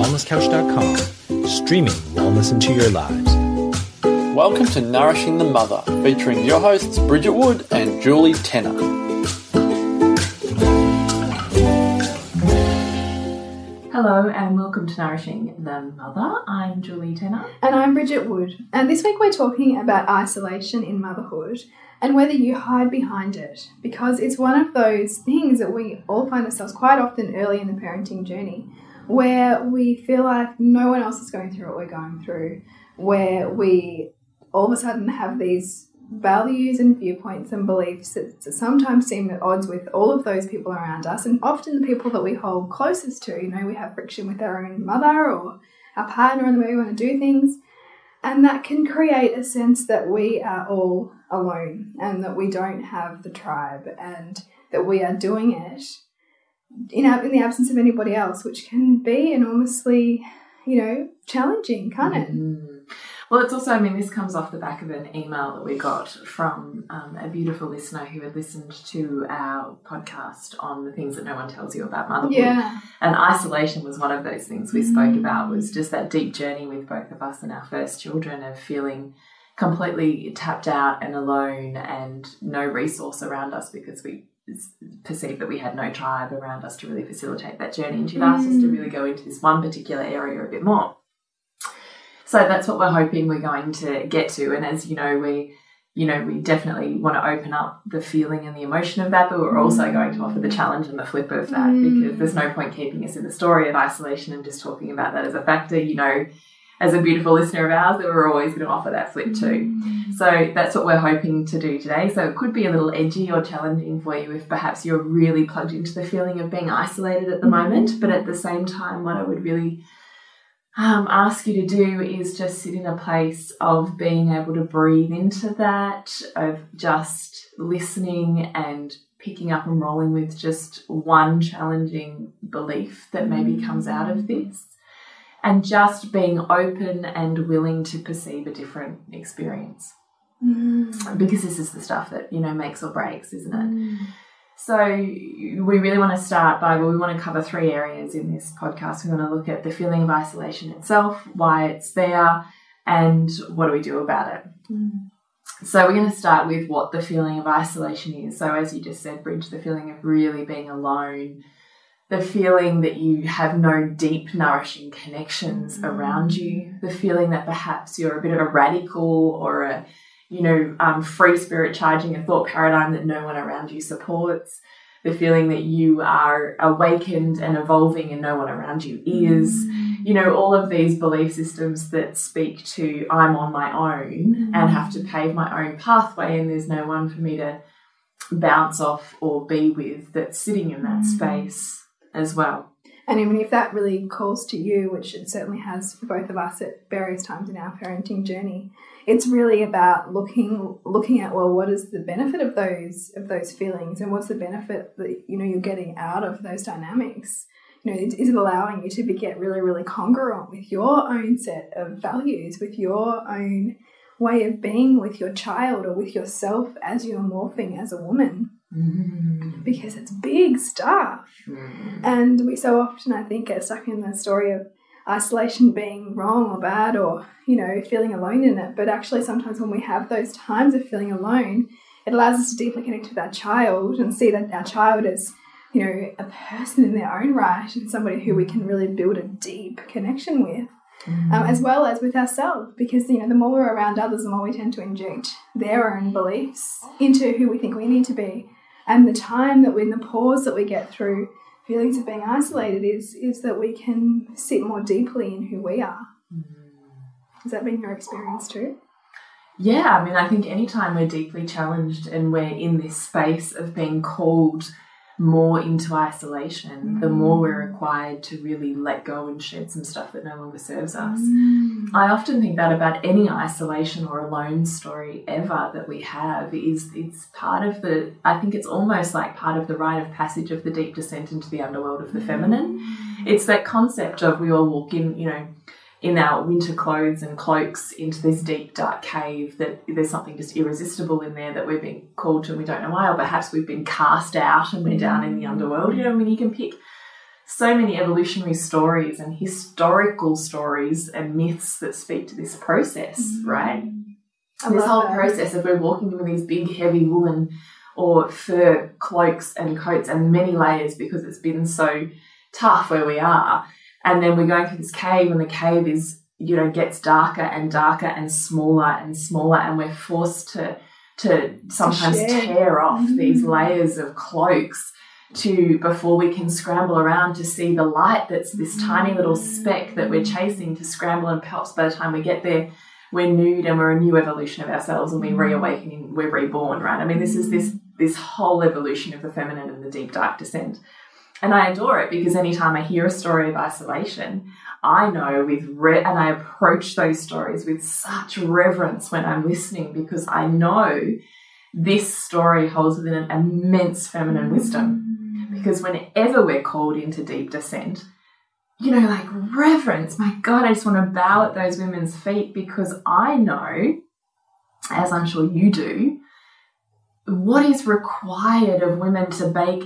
wellnesscouch.com, streaming wellness into your lives. Welcome to Nourishing the Mother, featuring your hosts Bridget Wood and Julie Tenner. Hello and welcome to Nourishing the Mother. I'm Julie Tenner. And I'm Bridget Wood. And this week we're talking about isolation in motherhood and whether you hide behind it because it's one of those things that we all find ourselves quite often early in the parenting journey where we feel like no one else is going through what we're going through, where we all of a sudden have these values and viewpoints and beliefs that sometimes seem at odds with all of those people around us and often the people that we hold closest to. You know, we have friction with our own mother or our partner and the way we want to do things. And that can create a sense that we are all alone and that we don't have the tribe and that we are doing it in, in the absence of anybody else, which can be enormously, you know, challenging, can't it? Mm. Well, it's also, I mean, this comes off the back of an email that we got from um, a beautiful listener who had listened to our podcast on the things that no one tells you about motherhood. Yeah. And isolation was one of those things we spoke about, was just that deep journey with both of us and our first children of feeling completely tapped out and alone and no resource around us because we perceived that we had no tribe around us to really facilitate that journey. And she'd asked us to really go into this one particular area a bit more. So that's what we're hoping we're going to get to. And as you know, we you know, we definitely want to open up the feeling and the emotion of that, but we're also going to offer the challenge and the flip of that Mm. because there's no point keeping us in the story of isolation and just talking about that as a factor. You know, as a beautiful listener of ours, that we're always going to offer that flip too. Mm. So that's what we're hoping to do today. So it could be a little edgy or challenging for you if perhaps you're really plugged into the feeling of being isolated at the mm. moment. But at the same time, what I would really um, ask you to do is just sit in a place of being able to breathe into that, of just listening and picking up and rolling with just one challenging belief that maybe comes out of mm. this. And just being open and willing to perceive a different experience Mm. because this is the stuff that you know makes or breaks, isn't it? So we really want to start by well, we want to cover three areas in this podcast. We want to look at the feeling of isolation itself, why it's there, and what do we do about it. Mm. So we're going to start with what the feeling of isolation is. So as you just said, Bridge, the feeling of really being alone, the feeling that you have no deep, nourishing connections mm. around you, the feeling that perhaps you're a bit of a radical or a you know, um, free spirit charging a thought paradigm that no one around you supports, the feeling that you are awakened and evolving and no one around you is, mm. you know, all of these belief systems that speak to I'm on my own mm. and have to pave my own pathway and there's no one for me to bounce off or be with that's sitting in that space as well. And even if that really calls to you, which it certainly has for both of us at various times in our parenting journey, it's really about looking looking at well, what is the benefit of those of those feelings, and what's the benefit that you know you're getting out of those dynamics. You know, is is it allowing you to be, get really, really congruent with your own set of values, with your own way of being with your child or with yourself as you're morphing as a woman? Mm-hmm. Because it's big stuff. And we so often, I think, get stuck in the story of isolation being wrong or bad or, you know, feeling alone in it. But actually, sometimes when we have those times of feeling alone, it allows us to deeply connect with our child and see that our child is, you know, a person in their own right and somebody who we can really build a deep connection with. Um, as well as with ourselves, because you know the more we're around others, the more we tend to inject their own beliefs into who we think we need to be, and the time that we, in the pause that we get through feelings of being isolated is is that we can sit more deeply in who we are. Mm. Has that been your experience too? Yeah, I mean, I think anytime we're deeply challenged and we're in this space of being called more into isolation, the more we're mm. required to really let go and shed some stuff that no longer serves us. Mm. I often think that about any isolation or alone story ever that we have is it's part of the I think it's almost like part of the rite of passage of the deep descent into the underworld of the feminine. Mm. It's that concept of we all walk in, you know, in our winter clothes and cloaks into this deep dark cave that there's something just irresistible in there that we've been called to and we don't know why or perhaps we've been cast out and we're down in the underworld you know i mean you can pick so many evolutionary stories and historical stories and myths that speak to this process, mm. right? I this whole that. process of we're walking with these big, heavy woolen or fur cloaks and coats and many layers because it's been so tough where we are. And then we're going through this cave, and the cave is, you know, gets darker and darker and smaller and smaller, and we're forced to to sometimes shed. tear off mm-hmm. these Mm. layers of cloaks to before we can scramble around to see the light that's this tiny little mm. speck that we're chasing to scramble and perhaps by the time we get there we're nude and we're a new evolution of ourselves and we mm-hmm. reawaken and we're reborn right? I mean this is this mm. this whole evolution of the feminine and the deep dark descent and i adore it because anytime i hear a story of isolation i know with re- and i approach those stories with such reverence when i'm listening because i know this story holds within an immense feminine wisdom because whenever we're called into deep descent you know, like reverence. My God, I just want to bow at those women's feet because I know, as I'm sure you do, what is required of women to bake,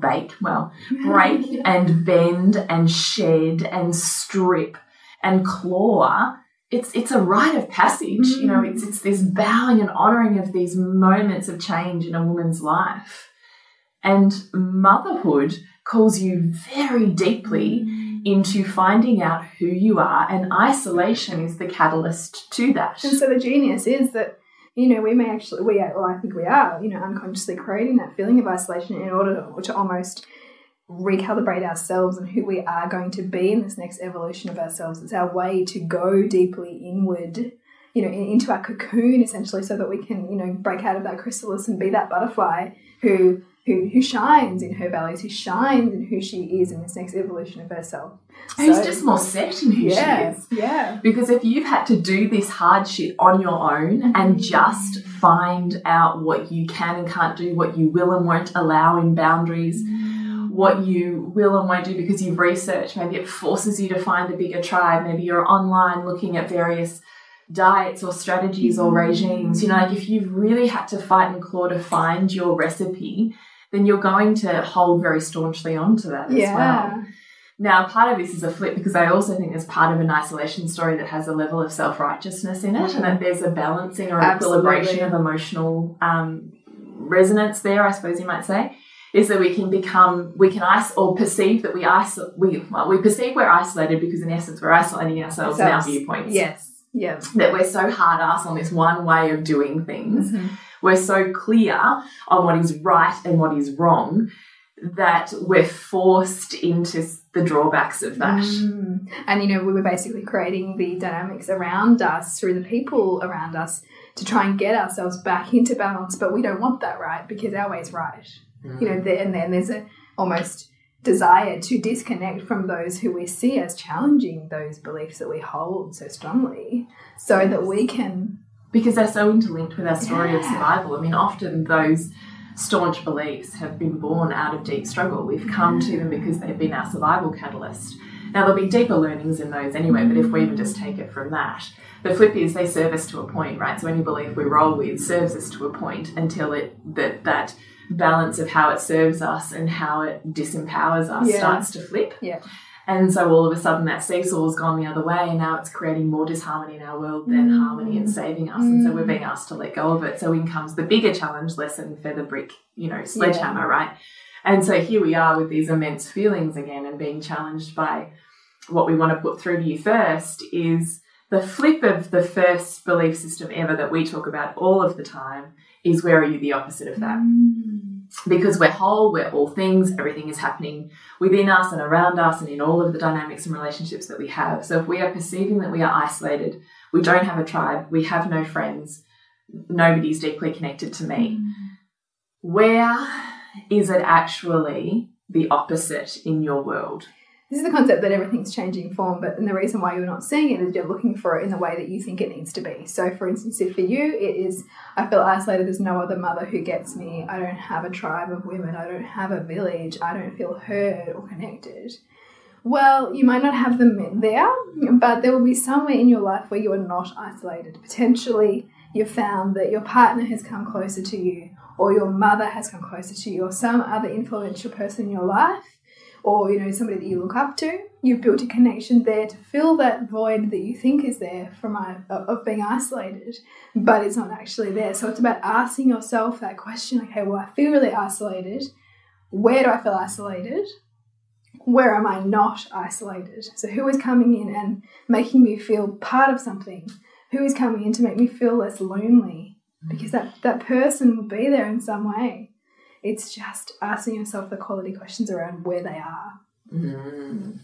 bake, well, break and bend and shed and strip and claw. It's it's a rite of passage, you know. It's mm. it's this bowing and honoring of these moments of change in a woman's life, and motherhood calls you very deeply mm. into finding out who you are, and isolation is the catalyst to that. And so the genius is that, you know, we may actually, we well, I think we are, you know, unconsciously creating that feeling of isolation in order to, to almost recalibrate ourselves and who we are going to be in this next evolution of ourselves. It's our way to go deeply inward, you know, in, into our cocoon essentially, so that we can, you know, break out of that chrysalis and be that butterfly who. Who, who shines in her values, who shines in who she is in this next evolution of herself. Who's So- just more set in who yeah, she is. yeah. Because if you've had to do this hard shit on your own and mm-hmm. just find out what you can and can't do, what you will and won't allow in boundaries, mm. what you will and won't do because you've researched, maybe it forces you to find a bigger tribe, maybe you're online looking at various diets or strategies or regimes. You know, like if you've really had to fight and claw to find your recipe, then you're going to hold very staunchly onto that as well. Now, part of this is a flip because I also think there's part of an isolation story that has a level of self righteousness in it, and that there's a balancing or Absolutely. equilibration of emotional um, resonance there, I suppose you might say. Is that we can become, we can ice or perceive that we isolate, we, well, we perceive we're isolated because in essence we're isolating ourselves in our viewpoints. Yes. Yeah. That we're so hard ass on this one way of doing things we're so clear on what is right and what is wrong that we're forced into the drawbacks of that. Mm. And you know, we were basically creating the dynamics around us through the people around us to try and get ourselves back into balance, but we don't want that, right? Because our way's right. You know, and then there's a almost desire to disconnect from those who we see as challenging those beliefs that we hold so strongly, so that we can. Because they're so interlinked with our story of survival. I mean, often those staunch beliefs have been born out of deep struggle. We've come to them because they've been our survival catalyst. Now, there'll be deeper learnings in those anyway, but if we even just take it from that, the flip is they serve us to a point, right? So any belief we roll with serves us to a point until it that that balance of how it serves us and how it disempowers us Yeah. starts to flip. Yeah. And so all of a sudden that seesaw's gone the other way and now it's creating more disharmony in our world than Mm. harmony and saving us. And so we're being asked to let go of it. So in comes the bigger challenge, lesson, feather brick, you know, sledgehammer, right? And so here we are with these immense feelings again and being challenged by what we want to put through to you first is the flip of the first belief system ever that we talk about all of the time is where are you the opposite of that? Mm. because we're whole, we're all things, everything is happening within us and around us and in all of the dynamics and relationships that we have. So if we are perceiving that we are isolated, we don't have a tribe, we have no friends, nobody's deeply connected to me, mm. where is it actually the opposite in your world? This is the concept that everything's changing form, but and the reason why you're not seeing it is you're looking for it in the way that you think it needs to be. So, for instance, if for you it is, I feel isolated, there's no other mother who gets me, I don't have a tribe of women, I don't have a village, I don't feel heard or connected. Well, you might not have them there, but there will be somewhere in your life where you are not isolated. Potentially, you've found that your partner has come closer to you, or your mother has come closer to you, or some other influential person in your life or you know somebody that you look up to. You've built a connection there to fill that void that you think is there from i- of being isolated, but it's not actually there. So it's about asking yourself that question. Okay, well, I feel really isolated. Where do I feel isolated? Where am I not isolated? So who is coming in and making me feel part of something? Who is coming in to make me feel less lonely? Mm. Because that that person will be there in some way. It's just asking yourself the quality questions around where they are. Mm.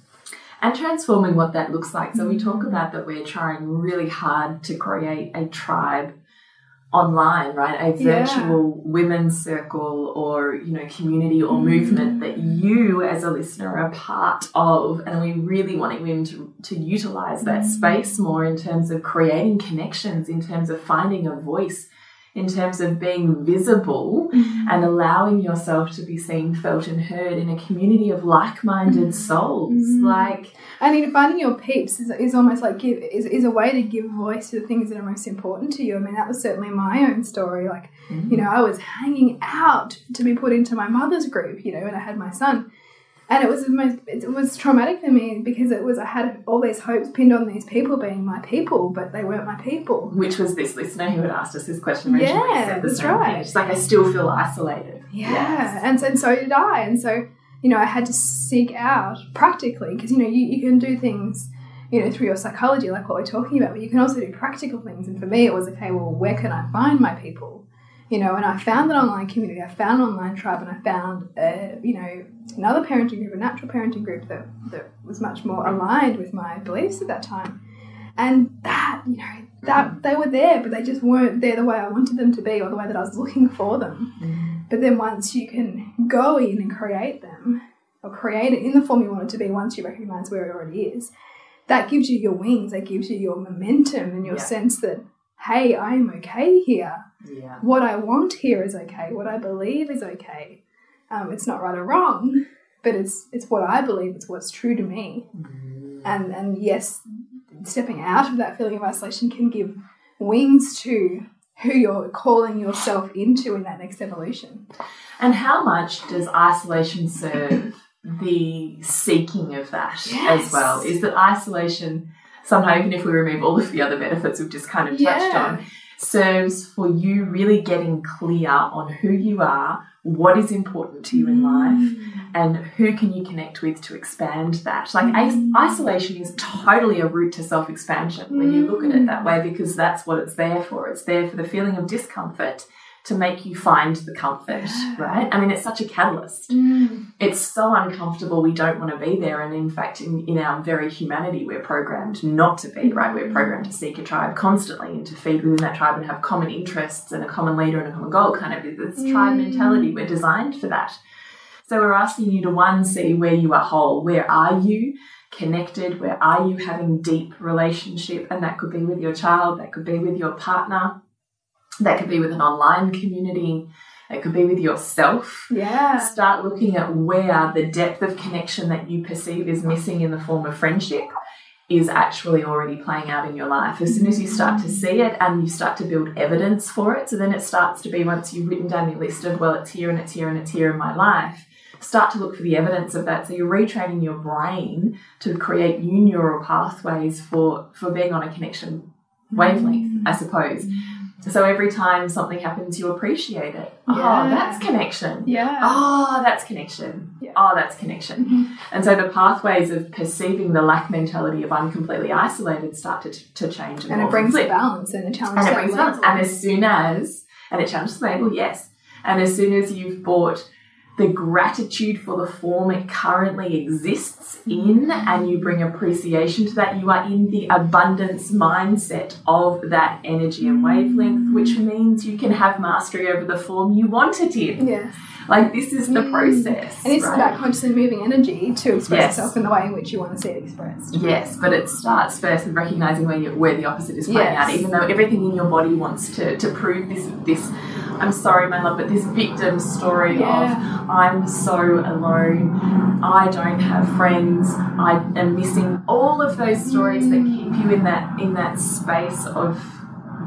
And transforming what that looks like. So we talk mm. about that we're trying really hard to create a tribe online, right? A Yeah. virtual women's circle or, you know, community or mm. movement that you as a listener are part of. And we really wanting women to, to utilize that mm. space more in terms of creating connections, in terms of finding a voice, in terms of being visible mm-hmm. and allowing yourself to be seen, felt, and heard in a community of like-minded mm-hmm. souls. Mm-hmm. Like, I mean, finding your peeps is, is almost like give is, is a way to give voice to the things that are most important to you. I mean, that was certainly my own story. Like, you know, I was hanging out to be put into my mother's group, you know, when I had my son. And it was the most it was traumatic for me because it was I had all these hopes pinned on these people being my people, but they weren't my people. which was this listener who had asked us this question originally. Yeah, said the that's same right. thing. She's like, I still feel isolated. Yeah, Yes. and so, and so did I. And so, you know, I had to seek out practically because, you know, you, you can do things, you know, through your psychology, like what we're talking about, but you can also do practical things. And for me, it was okay, well, where can I find my people? You know, and I found an online community, I found an online tribe, and I found, uh, you know, another parenting group, a natural parenting group that, that was much more aligned with my beliefs at that time. And that, you know, that they were there, but they just weren't there the way I wanted them to be or the way that I was looking for them. But then once you can go in and create them, or create it in the form you want it to be, once you recognize where it already is, that gives you your wings, that gives you your momentum and your Yeah. sense that, hey, I'm okay here. Yeah. What I want here is okay. What I believe is okay. Um, it's not right or wrong, but it's it's what I believe. It's what's true to me. And and yes, stepping out of that feeling of isolation can give wings to who you're calling yourself into in that next evolution. And how much does isolation serve the seeking of that Yes. as well? Is that isolation, somehow, even if we remove all of the other benefits we've just kind of touched Yeah. on, serves for you really getting clear on who you are, what is important to you in mm. life, and who can you connect with to expand that. Like mm. isolation is totally a route to self expansion when you look at it that mm. way because that's what it's there for. It's there for the feeling of discomfort to make you find the comfort, right? I mean, it's such a catalyst. Mm. It's so uncomfortable, we don't want to be there. And in fact, in, in our very humanity, we're programmed not to be, right? We're programmed to seek a tribe constantly and to feed within that tribe and have common interests and a common leader and a common goal, kind of. It's mm. tribe mentality. We're designed for that. So we're asking you to one, see where you are whole. Where are you connected? Where are you having deep relationship? And that could be with your child, that could be with your partner, that could be with an online community, it could be with yourself. Yeah. Start looking at where the depth of connection that you perceive is missing in the form of friendship is actually already playing out in your life. As soon as you start to see it and you start to build evidence for it, so then it starts to be once you've written down your list of, well, it's here and it's here and it's here in my life, start to look for the evidence of that. So you're retraining your brain to create new neural pathways for, for being on a connection wavelength, I suppose. So every time something happens, you appreciate it. Oh, that's connection. Yeah. Oh, that's connection. Yeah. Oh, that's connection. Mm-hmm. And so the pathways of perceiving the lack mentality of I'm completely isolated start to, to change. and morph it brings flip. balance and it challenges And it brings balance. And as soon as, and it challenges the label, yes. And as soon as you've bought the gratitude for the form it currently exists in, and you bring appreciation to that, you are in the abundance mindset of that energy and wavelength, which means you can have mastery over the form you want it in. Yes. Like, this is the mm. process. And it's right? about consciously moving energy to express Yes. itself in the way in which you want to see it expressed. Yes, but it starts first with recognizing where you, where the opposite is playing Yes. out. Even though everything in your body wants to, to prove this this. I'm sorry, my love, but this victim story Yeah. of I'm so alone, I don't have friends, I am missing all of those stories that mm. keep you in that in that space of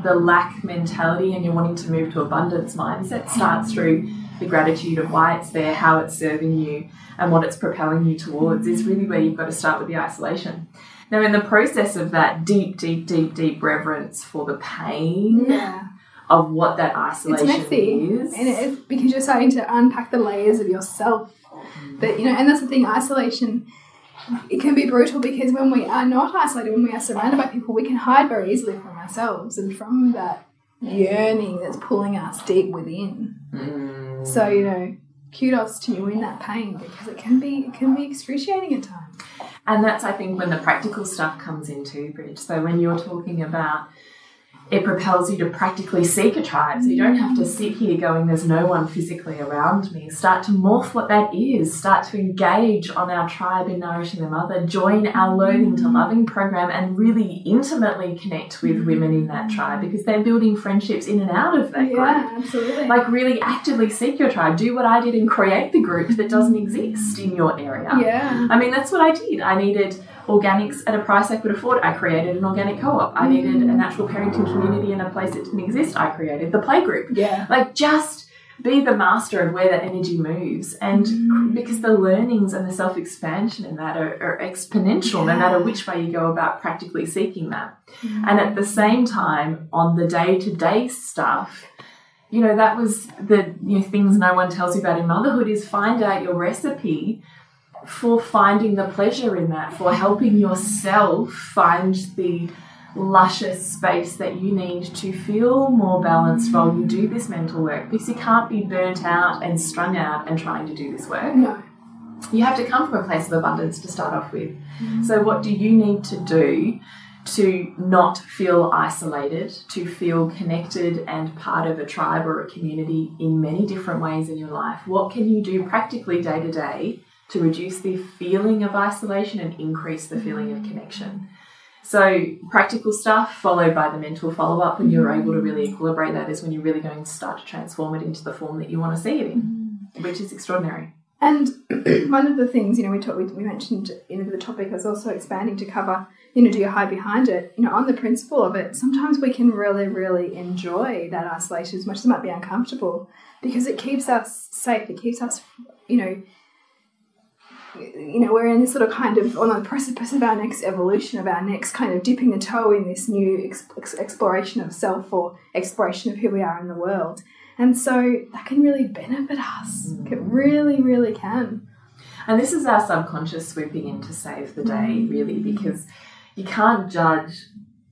the lack mentality, and you're wanting to move to abundance mindset starts through the gratitude of why it's there, how it's serving you, and what it's propelling you towards is mm. really where you've got to start with the isolation. Now, in the process of that deep, deep, deep, deep reverence for the pain Yeah. of what that It's isolation messy. is, And it because you're starting to unpack the layers of yourself. Mm. That you know, and that's the thing, isolation it can be brutal because when we are not isolated, when we are surrounded by people, we can hide very easily from ourselves and from that mm. yearning that's pulling us deep within. Mm. So, you know, kudos to you in that pain because it can be it can be excruciating at times. And that's, I think, when the practical stuff comes into Bridge. So when you're talking about it propels you to practically seek a tribe. So you don't have to mm. sit here going, there's no one physically around me. Start to morph what that is. Start to engage on our tribe in Nourishing the Mother. Join our Loathing to mm. Loving program and really intimately connect with mm. women in that tribe because they're building friendships in and out of that group. Yeah, absolutely. Like really actively seek your tribe. Do what I did and create the group that doesn't exist in your area. yeah. I mean, that's what I did. I needed organics at a price I could afford. I created an organic co op. I needed a mm. natural parenting community in a place that didn't exist. I created the playgroup. Yeah. Like, just be the master of where that energy moves. And mm. because the learnings and the self expansion in that are, are exponential, no matter which way you go about practically seeking that. Mm. And at the same time, on the day to day stuff, you know, that was the you know, things no one tells you about in motherhood is find out your recipe for finding the pleasure in that, for helping yourself find the luscious space that you need to feel more balanced while you do this mental work because you can't be burnt out and strung out and trying to do this work. No. You have to come from a place of abundance to start off with. Mm. So, what do you need to do to not feel isolated, to feel connected and part of a tribe or a community in many different ways in your life? What can you do practically day to day to reduce the feeling of isolation and increase the feeling of mm. connection? So, practical stuff followed by the mental follow up when you're able to really mm. equilibrate that is when you're really going to start to transform it into the form that you want to see it in, mm. which is extraordinary. And one of the things, you know, we talked, we, we mentioned in the topic was also expanding to cover, you know, do you hide behind it? You know, on the principle of it, sometimes we can really, really enjoy that isolation as much as it might be uncomfortable because it keeps us safe. It keeps us, you know, you know, we're in this sort of kind of on the precipice of our next evolution, of our next kind of dipping the toe in this new ex- ex- exploration of self or exploration of who we are in the world. And so that can really benefit us. It really, really can. And this is our subconscious swooping in to save the day, mm. really, because you can't judge,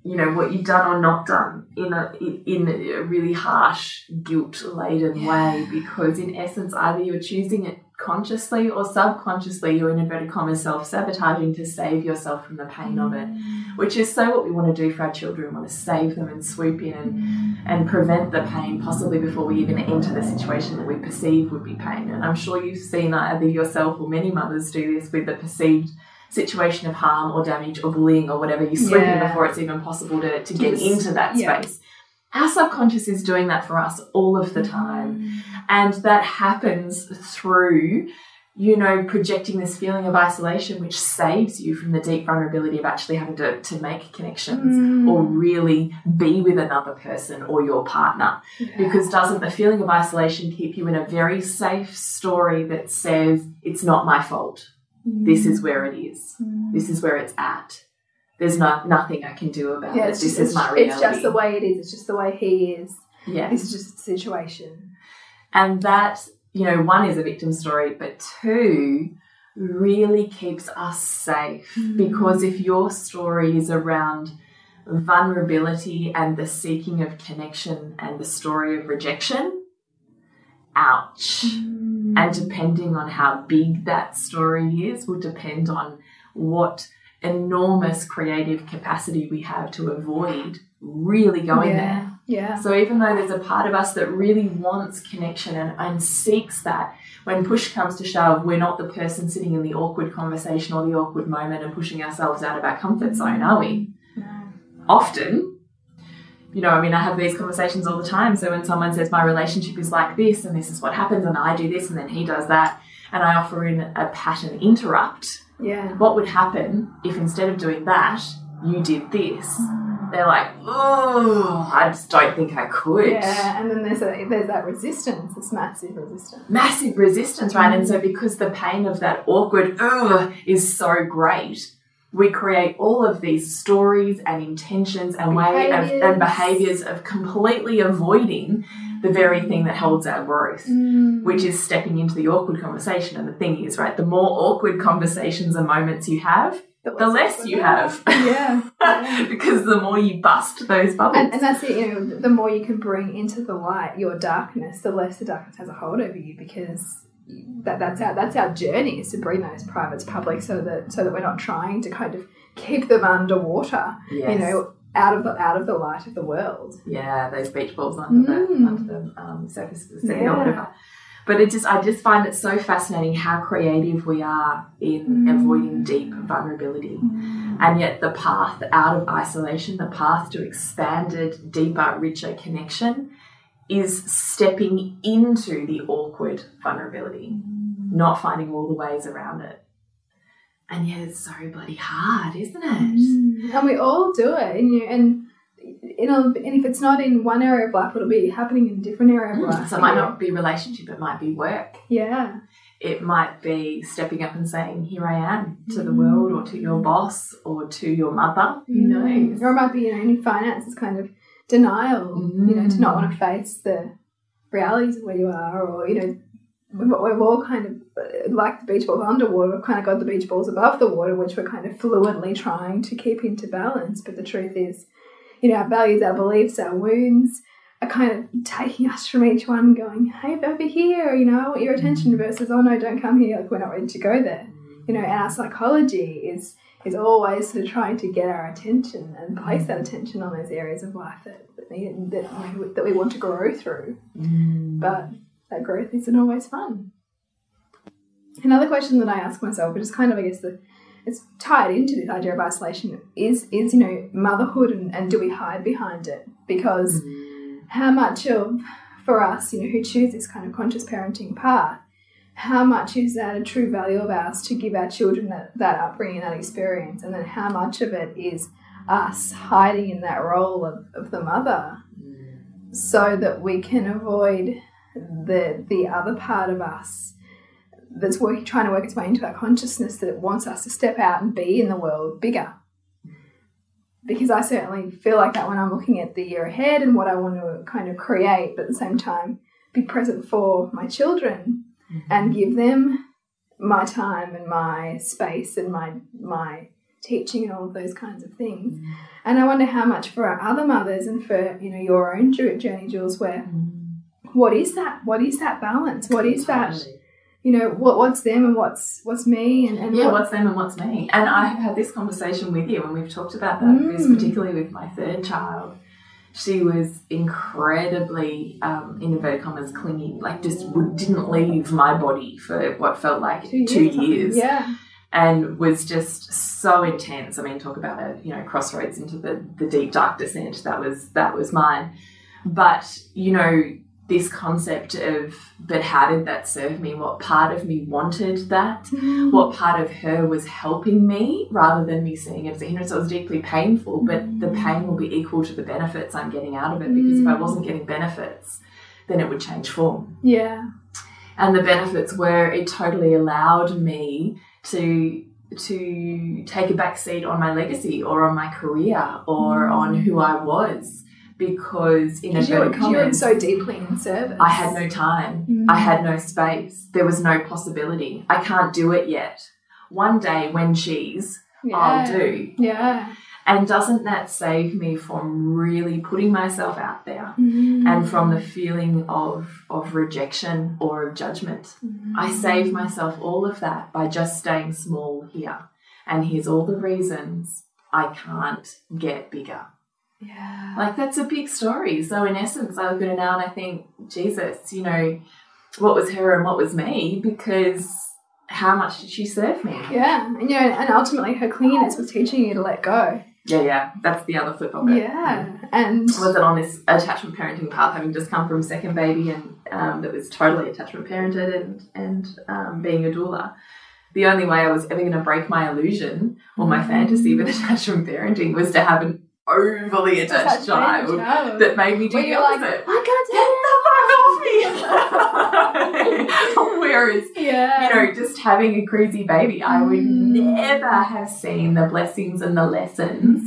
you know, what you've done or not done in a in a really harsh, guilt-laden way, because in essence, either you're choosing it consciously or subconsciously, you're in inverted commas self-sabotaging to save yourself from the pain of it, mm. which is so what we want to do for our children. We want to save them and swoop in and, and prevent the pain, possibly before we even enter the situation that we perceive would be pain. And I'm sure you've seen either yourself or many mothers do this with the perceived situation of harm or damage or bullying or whatever. You swoop in before it's even possible to, to get into that yeah. space. Our subconscious is doing that for us all of the time. And that happens through, you know, projecting this feeling of isolation, which saves you from the deep vulnerability of actually having to, to make connections mm. or really be with another person or your partner. Because doesn't the feeling of isolation keep you in a very safe story that says, it's not my fault? This mm. is where it is. Mm. This is where it's at. There's not nothing I can do about Yeah, it. it's This just, is my reality. it's just the way it is. It's just the way he is. yeah. This is just the situation. And that, you know, one is a victim story, but two really keeps us safe mm-hmm. because if your story is around vulnerability and the seeking of connection and the story of rejection, ouch. Mm-hmm. And depending on how big that story is, will depend on what enormous creative capacity we have to avoid really going there. yeah. Yeah. So even though there's a part of us that really wants connection and, and seeks that, when push comes to shove, we're not the person sitting in the awkward conversation or the awkward moment and pushing ourselves out of our comfort zone, are we? Often, you know, I mean, I have these conversations all the time. So when someone says my relationship is like this and this is what happens and I do this and then he does that, and I offer in a pattern interrupt, Yeah. what would happen if instead of doing that, you did this? Mm. They're like, oh, I just don't think I could. Yeah, and then there's a, there's that resistance, this massive resistance. Massive resistance, right? And so mm. because the pain of that awkward ugh is so great, we create all of these stories and intentions and way of, and behaviors of completely avoiding the very thing that holds our growth. Mm. which is stepping into the awkward conversation. And the thing is, right, the more awkward conversations and moments you have, the less you have. Yeah. yeah. because the more you bust those bubbles. And, and that's it, you know, the more you can bring into the light your darkness, the less the darkness has a hold over you because that, that's our that's our journey is to bring those privates public so that so that we're not trying to kind of keep them underwater, you know, out of the out of the light of the world. yeah, those beach balls under the Mm. under the um, surface of the sea Yeah. or whatever. But it just I just find it so fascinating how creative we are in Mm. avoiding deep vulnerability. And yet the path out of isolation, the path to expanded, deeper, richer connection is stepping into the awkward vulnerability, not finding all the ways around it. And yet it's so bloody hard, isn't it? Mm. And we all do it, and you and you know, and if it's not in one area of life, it'll be happening in a different area of mm. life. Mm. So it might not be relationship, it might be work. Yeah. It might be stepping up and saying, Here I am to the mm. world or to your boss or to your mother. Who knows? Or it might be, you know, in finance, it's kind of denial, you know, to not want to face the realities of where you are, or, you know, we've, we've all kind of, like the beach balls underwater, we've kind of got the beach balls above the water, which we're kind of fluently trying to keep into balance. But the truth is, you know, our values, our beliefs, our wounds are kind of taking us from each one, going, hey, over here, you know, I want your attention, mm. versus, oh no, don't come here, like we're not ready to go there. You know, and our psychology is is always sort of trying to get our attention and place that mm. attention on those areas of life that that, need- that, we, that we want to grow through. Mm. But that growth isn't always fun. Another question that I ask myself, which is kind of, I guess, the it's tied into this idea of isolation, is is you know motherhood and, and do we hide behind it? Because how much of for us, you know, who choose this kind of conscious parenting path, how much is that a true value of ours to give our children that, that upbringing, that experience, and then how much of it is us hiding in that role of, of the mother mm. so that we can avoid the the other part of us that's working trying to work its way into our consciousness that it wants us to step out and be in the world bigger because I certainly feel like that when I'm looking at the year ahead and what I want to kind of create, but at the same time be present for my children mm-hmm. and give them my time and my space and my my teaching and all of those kinds of things. Mm-hmm. And I wonder how much for our other mothers and for you know your own journey, Jules, where mm-hmm. what is that? What is that balance? What is that? You know, what what's them and what's what's me and, and Yeah, what, what's them and what's me? And I have had this conversation with you and we've talked about that, because Mm. particularly with my third child, she was incredibly, um, in inverted commas, clingy, like just didn't leave my body for what felt like two years, Yeah. and was just so intense. I mean, talk about a you know crossroads into the, the deep dark descent. That was that was mine. But you know, this concept of but how did that serve me? What part of me wanted that? Mm-hmm. What part of her was helping me rather than me seeing it as a hindrance? It was deeply painful, but the mm. pain will be equal to the benefits I'm getting out of it because if I mm. wasn't getting benefits, then it would change form. Yeah. And the benefits were it totally allowed me to to take a back seat on my legacy or on my career or mm. on who I was because in Because you were, you were so deeply in service. I had no time. Mm. I had no space. There was no possibility. I can't do it yet. One day when she's, yeah. I'll do. Yeah. And doesn't that save me from really putting myself out there Mm. and from the feeling of, of rejection or of judgment? I save myself all of that by just staying small here. And here's all the reasons I can't get bigger. Yeah. Like that's a big story. So in essence, I look at it now and I think, Jesus, you know, what was her and what was me? Because how much did she serve me? Yeah. And you know, and ultimately her cleanness was teaching you to let go. Yeah, yeah. That's the other flip of it. Yeah. And I wasn't on this attachment parenting path, having just come from second baby and um, that was totally attachment parented and and um, being a doula. The only way I was ever going to break my illusion or my fantasy with attachment parenting was to have an overly attached child child. that made me do Where the you're like, opposite. I Get the fuck off me! Whereas, Yeah. you know, just having a crazy baby, I would Mm. never have seen the blessings and the lessons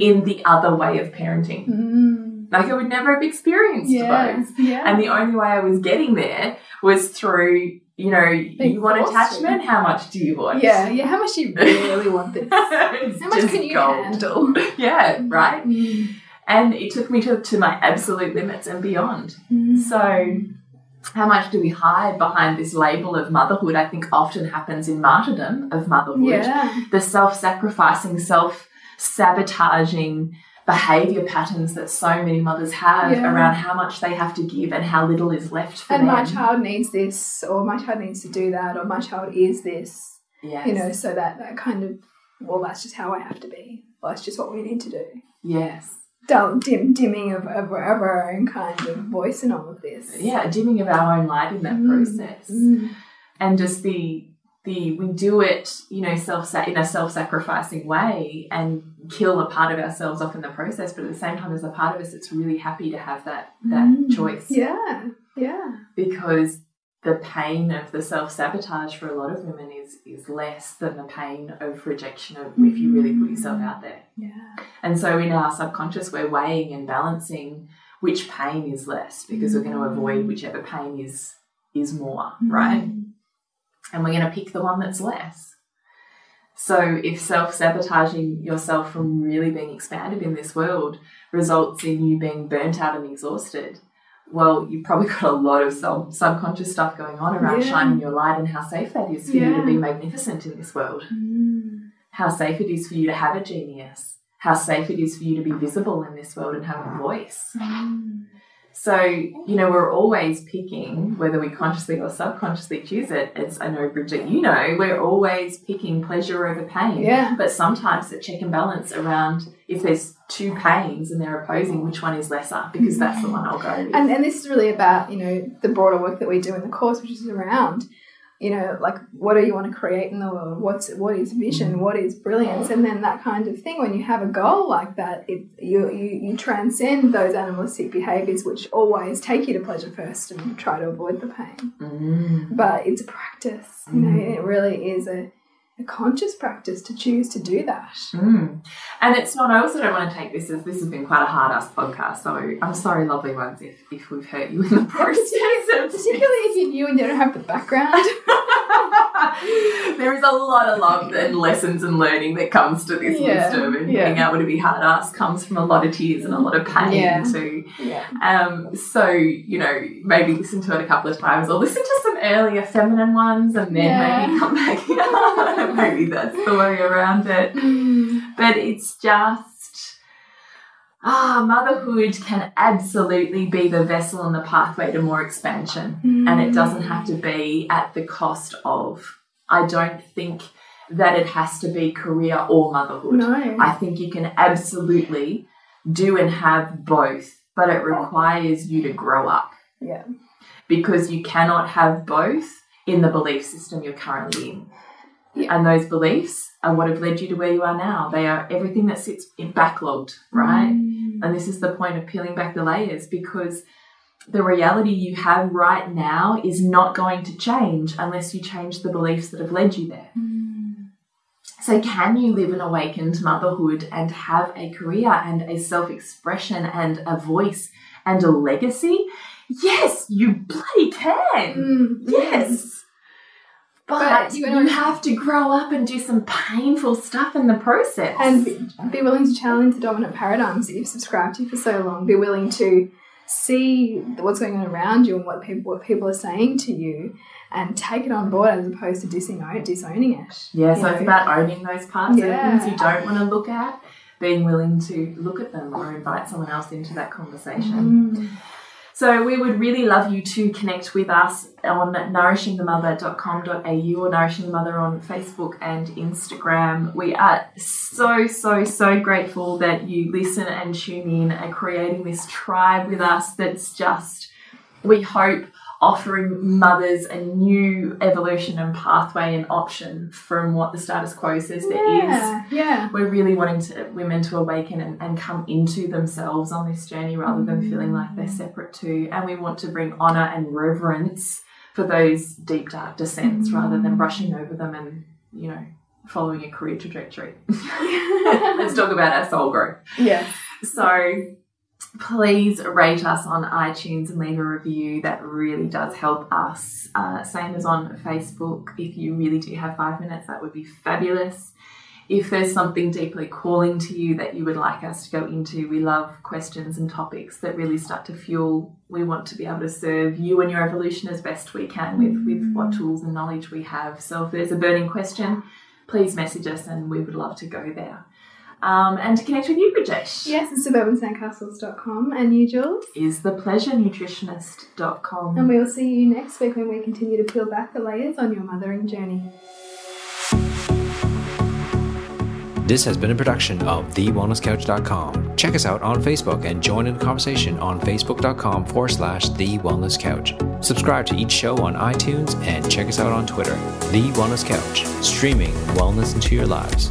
in the other way of parenting. Mm. Like I would never have experienced Yeah. those. Yeah. And the only way I was getting there was through, you know, you want attachment, how much do you want? yeah. Yeah. How much do you really want this? How much can you gold. handle? Yeah, right? Mm. And it took me to, to my absolute limits and beyond. Mm. So, how much do we hide behind this label of motherhood? I think often happens in martyrdom of motherhood. Yeah. The self sacrificing, self sabotaging behavior patterns that so many mothers have Yeah. around how much they have to give and how little is left for And them. And my child needs this, or my child needs to do that, or my child is this. yes. You know, so that that kind of, well, that's just how I have to be. Well, that's just what we need to do. yes. Dull, dim, dimming of, of, of our own kind of voice in all of this. Yeah, dimming of our own light in that Mm. process. Mm. and just the the we do it you know self in a self-sacrificing way and kill a part of ourselves off in the process but at the same time there's a part of us that's really happy to have that that Mm. choice Yeah, yeah. because the pain of the self-sabotage for a lot of women is is less than the pain of rejection of if you really put yourself out there Yeah. and so in our subconscious we're weighing and balancing which pain is less because we're going to avoid whichever pain is is more right Mm. And we're going to pick the one that's less. So, if self sabotaging yourself from really being expanded in this world results in you being burnt out and exhausted, well, you've probably got a lot of sub- subconscious stuff going on around Yeah. shining your light and how safe that is for you to be magnificent in this world. Mm. How safe it is for you to have a genius. How safe it is for you to be visible in this world and have a voice. Mm. So, you know, we're always picking, whether we consciously or subconsciously choose it, as I know, Bridget, you know, we're always picking pleasure over pain. Yeah. But sometimes the check and balance around if there's two pains and they're opposing, which one is lesser, because that's the mm-hmm. one I'll go with. And, and this is really about, you know, the broader work that we do in the course, which is around, you know, like what do you want to create in the world? What's what is vision? What is brilliance? And then that kind of thing. When you have a goal like that, it you you, you transcend those animalistic behaviors, which always take you to pleasure first and try to avoid the pain. Mm. But it's a practice. You know, it really is a, a conscious practice to choose to do that. Mm. And it's not, I also don't want to take this as this has been quite a hard ass podcast. So I'm sorry, lovely ones, if, if we've hurt you in the process. Particularly if you're new and you don't have the background. there is a lot of love and lessons and learning that comes to this Yeah, wisdom and yeah. being able to be hard ass comes from a lot of tears and a lot of pain Yeah. too. yeah. Um, so, you know, maybe listen to it a couple of times or listen to some earlier feminine ones and then Yeah. maybe come back. maybe that's the way around it. But it's just ah, motherhood can absolutely be the vessel and the pathway to more expansion. And it doesn't have to be at the cost of. I don't think that it has to be career or motherhood. No. I think you can absolutely do and have both, but it requires you to grow up yeah. Because you cannot have both in the belief system you're currently in. Yeah. And those beliefs are what have led you to where you are now. They are everything that sits in backlogged, right? Mm. And this is the point of peeling back the layers because the reality you have right now is not going to change unless you change the beliefs that have led you there. Mm. So, can you live an awakened motherhood and have a career and a self expression and a voice and a legacy? Yes, you bloody can. Mm. Yes. But, But you, you have to grow up and do some painful stuff in the process. And be, be willing to challenge the dominant paradigms that you've subscribed to for so long. Be willing to see what's going on around you and what people what people are saying to you, and take it on board as opposed to disowning disowning it. yeah, so you it's about owning those parts Yeah. of things you don't want to look at, being willing to look at them or invite someone else into that conversation. Mm. So we would really love you to connect with us on nourishingthemother.com.au or Nourishing the Mother on Facebook and Instagram. We are so, so, so grateful that you listen and tune in and creating this tribe with us that's just, we hope, offering mothers a new evolution and pathway and option from what the status quo says there is. Yeah, yeah. We're really wanting to, women to awaken and, and come into themselves on this journey rather than mm. feeling like they're separate too. And we want to bring honour and reverence for those deep, dark descents rather than mm. brushing over them and, you know, following a career trajectory. Let's talk about our soul growth. Yeah. So please rate us on iTunes and leave a review. That really does help us. Uh, same as on Facebook. If you really do have five minutes, that would be fabulous. If there's something deeply calling to you that you would like us to go into, we love questions and topics that really start to fuel. We want to be able to serve you and your evolution as best we can with, with what tools and knowledge we have. So if there's a burning question, please message us and we would love to go there. Um, and to connect with you, Bridget, Yes, it's suburbansandcastles.com and you, Jules. is thepleasurenutritionist.com. And we will see you next week when we continue to peel back the layers on your mothering journey. This has been a production of TheWellnessCouch.com. Check us out on Facebook and join in the conversation on Facebook.com forward slash The Wellness Couch. Subscribe to each show on iTunes and check us out on Twitter. The Wellness Couch, streaming wellness into your lives.